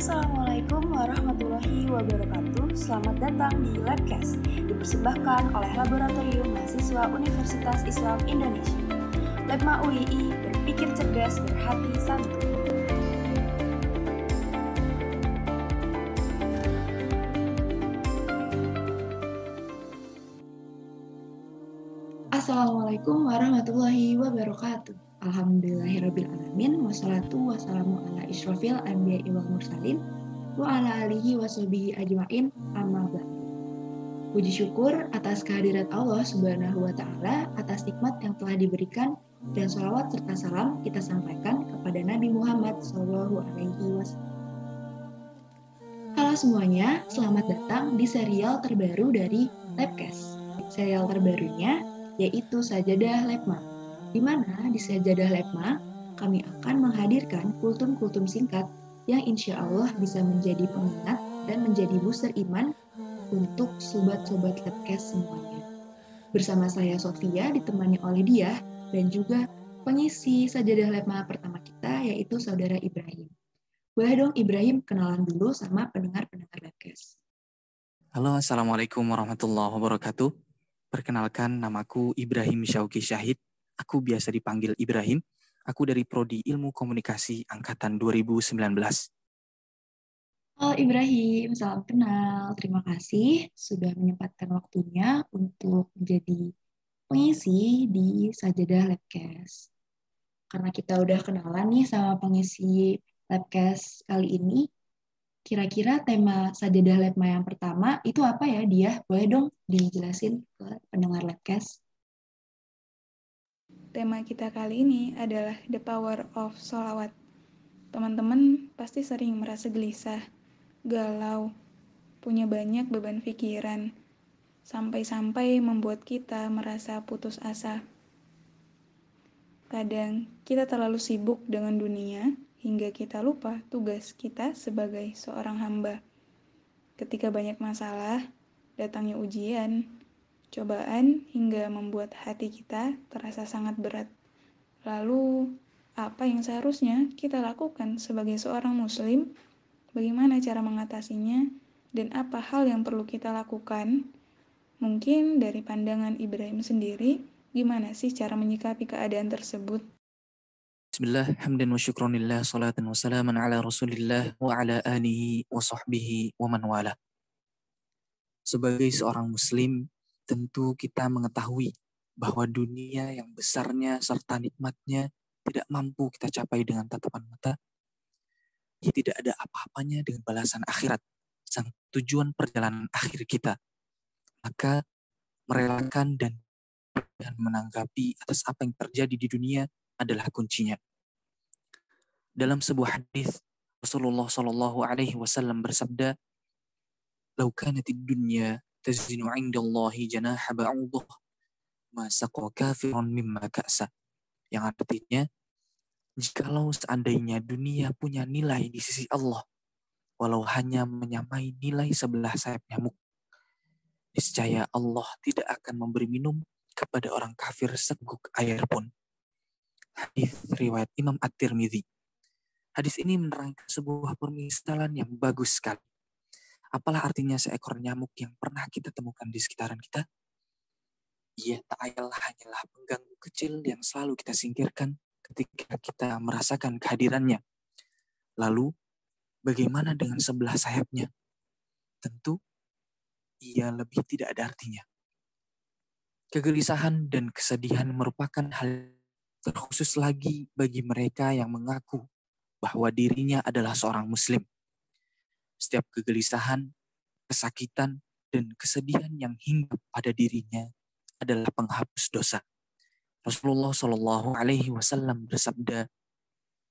Assalamualaikum warahmatullahi wabarakatuh. Selamat datang di Labcast, dipersembahkan oleh Laboratorium Mahasiswa Universitas Islam Indonesia. Labma UII berpikir cerdas, berhati santun. Assalamualaikum warahmatullahi wabarakatuh. Alhamdulillahirrabbilalamin. Wassalatu wassalamu ala isyrafil anbiya wal mursalin Wa ala alihi wa ajma'in. Amma Puji syukur atas kehadirat Allah subhanahu wa ta'ala Atas nikmat yang telah diberikan Dan salawat serta salam kita sampaikan kepada Nabi Muhammad Sallallahu alaihi wasallam. Halo semuanya, selamat datang di serial terbaru dari Labcast. Serial terbarunya yaitu Sajadah Lepma di mana di Sajadah Lepma kami akan menghadirkan kultum-kultum singkat yang insya Allah bisa menjadi pengingat dan menjadi booster iman untuk sobat-sobat Lepkes semuanya. Bersama saya Sofia ditemani oleh dia dan juga pengisi Sajadah Lepma pertama kita yaitu Saudara Ibrahim. Boleh dong Ibrahim kenalan dulu sama pendengar-pendengar Lepkes. Halo, Assalamualaikum warahmatullahi wabarakatuh. Perkenalkan, namaku Ibrahim Syauki Syahid Aku biasa dipanggil Ibrahim. Aku dari Prodi Ilmu Komunikasi Angkatan 2019. Halo Ibrahim, salam kenal. Terima kasih sudah menyempatkan waktunya untuk menjadi pengisi di Sajadah Labcast. Karena kita udah kenalan nih sama pengisi Labcast kali ini, kira-kira tema Sajadah Labma yang pertama itu apa ya dia? Boleh dong dijelasin ke pendengar Labcast? Tema kita kali ini adalah The Power of Solawat. Teman-teman pasti sering merasa gelisah, galau, punya banyak beban pikiran, sampai-sampai membuat kita merasa putus asa. Kadang kita terlalu sibuk dengan dunia hingga kita lupa tugas kita sebagai seorang hamba. Ketika banyak masalah, datangnya ujian, cobaan hingga membuat hati kita terasa sangat berat. Lalu, apa yang seharusnya kita lakukan sebagai seorang Muslim? Bagaimana cara mengatasinya, dan apa hal yang perlu kita lakukan? Mungkin dari pandangan Ibrahim sendiri, gimana sih cara menyikapi keadaan tersebut? Bismillah, hamdan wa syukronillah, salatan wa salaman ala rasulillah, wa ala alihi wa sahbihi wa man wala. Sebagai seorang muslim, tentu kita mengetahui bahwa dunia yang besarnya serta nikmatnya tidak mampu kita capai dengan tatapan mata. Ya, tidak ada apa-apanya dengan balasan akhirat, sang tujuan perjalanan akhir kita. Maka merelakan dan dan menanggapi atas apa yang terjadi di dunia adalah kuncinya. Dalam sebuah hadis Rasulullah Shallallahu Alaihi Wasallam bersabda, "Lau kanatid dunya tazinu indallahi janaha ba'udah ma kafiran mimma ka'sa. Yang artinya, jikalau seandainya dunia punya nilai di sisi Allah, walau hanya menyamai nilai sebelah sayap nyamuk, niscaya Allah tidak akan memberi minum kepada orang kafir seguk air pun. Hadis riwayat Imam At-Tirmidzi. Hadis ini menerangkan sebuah permisalan yang bagus sekali. Apalah artinya seekor nyamuk yang pernah kita temukan di sekitaran kita? Ia tak hanyalah pengganggu kecil yang selalu kita singkirkan ketika kita merasakan kehadirannya. Lalu, bagaimana dengan sebelah sayapnya? Tentu, ia lebih tidak ada artinya. Kegelisahan dan kesedihan merupakan hal terkhusus lagi bagi mereka yang mengaku bahwa dirinya adalah seorang muslim setiap kegelisahan, kesakitan, dan kesedihan yang hinggap pada dirinya adalah penghapus dosa. Rasulullah Shallallahu Alaihi Wasallam bersabda,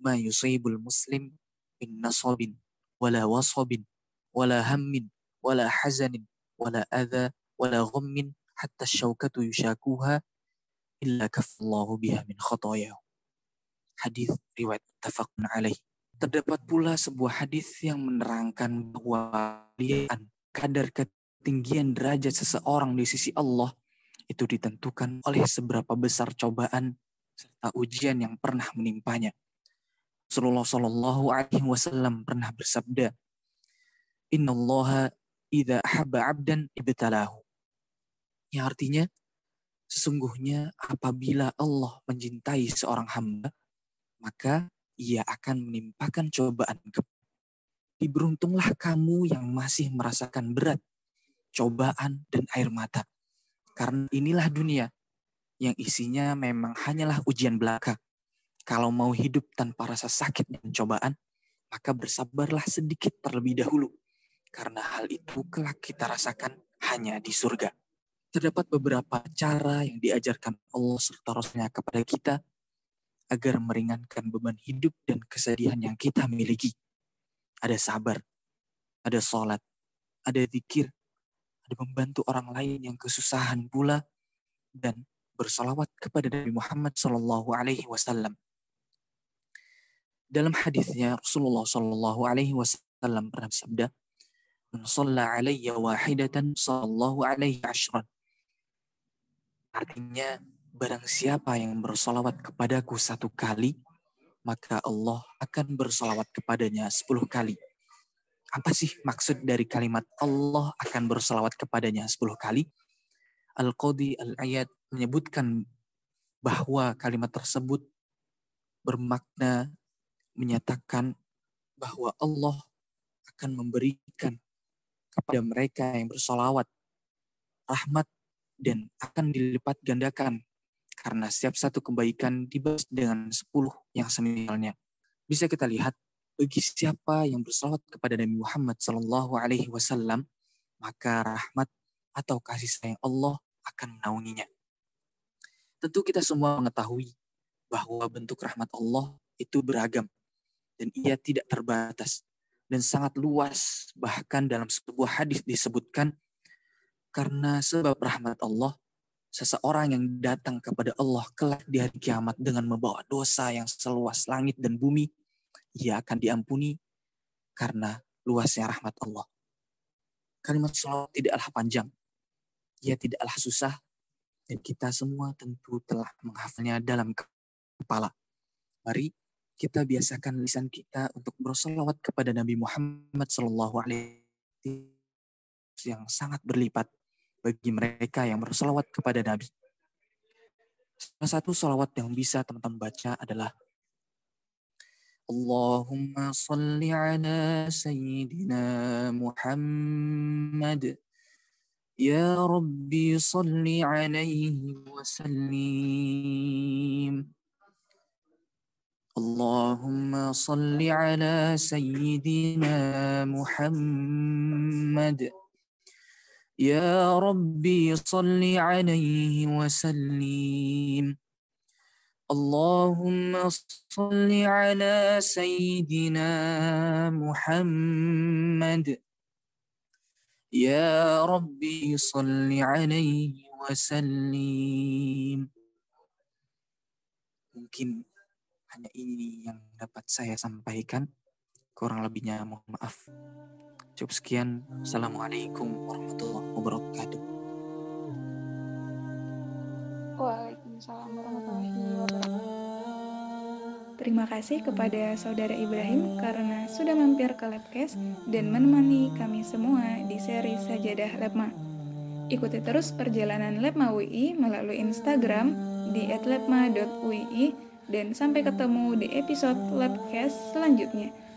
"Ma yusibul muslim min nasabin, wala wasabin, wala hammin, wala hazanin, wala adha, wala ghammin, hatta syaukatu yushakuha, illa kafallahu biha min khatayahu." Hadis riwayat tafakun alaih. Terdapat pula sebuah hadis yang menerangkan bahwa kadar ketinggian derajat seseorang di sisi Allah itu ditentukan oleh seberapa besar cobaan serta ujian yang pernah menimpanya. Rasulullah Shallallahu Alaihi Wasallam pernah bersabda, Inna Allah idha habba abdan ibtalahu. Yang artinya, sesungguhnya apabila Allah mencintai seorang hamba, maka ia akan menimpakan cobaan ke Diberuntunglah kamu yang masih merasakan berat, cobaan, dan air mata. Karena inilah dunia yang isinya memang hanyalah ujian belaka. Kalau mau hidup tanpa rasa sakit dan cobaan, maka bersabarlah sedikit terlebih dahulu. Karena hal itu kelak kita rasakan hanya di surga. Terdapat beberapa cara yang diajarkan Allah serta Rasulnya kepada kita agar meringankan beban hidup dan kesedihan yang kita miliki. Ada sabar, ada sholat, ada zikir, ada membantu orang lain yang kesusahan pula, dan bersalawat kepada Nabi Muhammad Sallallahu Alaihi Wasallam. Dalam hadisnya Rasulullah Sallallahu Alaihi Wasallam pernah bersabda, "Man shalla alayya wahidatan sallallahu alaihi ashran." Artinya, Barang siapa yang bersolawat kepadaku satu kali, maka Allah akan bersolawat kepadanya sepuluh kali. Apa sih maksud dari kalimat Allah akan bersolawat kepadanya sepuluh kali? Al-Qadi al-Ayat menyebutkan bahwa kalimat tersebut bermakna menyatakan bahwa Allah akan memberikan kepada mereka yang bersolawat rahmat dan akan dilipat gandakan karena setiap satu kebaikan dibalas dengan sepuluh yang semisalnya. Bisa kita lihat bagi siapa yang bersalawat kepada Nabi Muhammad Sallallahu Alaihi Wasallam, maka rahmat atau kasih sayang Allah akan menaunginya. Tentu kita semua mengetahui bahwa bentuk rahmat Allah itu beragam dan ia tidak terbatas dan sangat luas. Bahkan dalam sebuah hadis disebutkan karena sebab rahmat Allah seseorang yang datang kepada Allah kelak di hari kiamat dengan membawa dosa yang seluas langit dan bumi, ia akan diampuni karena luasnya rahmat Allah. Kalimat salawat tidaklah panjang, ia tidaklah susah, dan kita semua tentu telah menghafalnya dalam kepala. Mari kita biasakan lisan kita untuk bersolawat kepada Nabi Muhammad Alaihi yang sangat berlipat bagi mereka yang bersolawat kepada Nabi. Salah satu salawat yang bisa teman-teman baca adalah Allahumma salli ala Sayyidina Muhammad. Ya Rabbi salli alaihi wa sallim Allahumma salli ala Sayyidina Muhammad يا ربي صل عليه وسلم اللهم صل على سيدنا محمد يا ربي صل عليه وسلم mungkin hanya ini yang dapat saya sampaikan kurang lebihnya mohon maaf Cukup sekian. Assalamualaikum warahmatullahi wabarakatuh. Waalaikumsalam warahmatullahi wabarakatuh. Terima kasih kepada Saudara Ibrahim karena sudah mampir ke Labcast dan menemani kami semua di seri Sajadah Labma. Ikuti terus perjalanan Labma UI melalui Instagram di @labma.ui dan sampai ketemu di episode Labcast selanjutnya.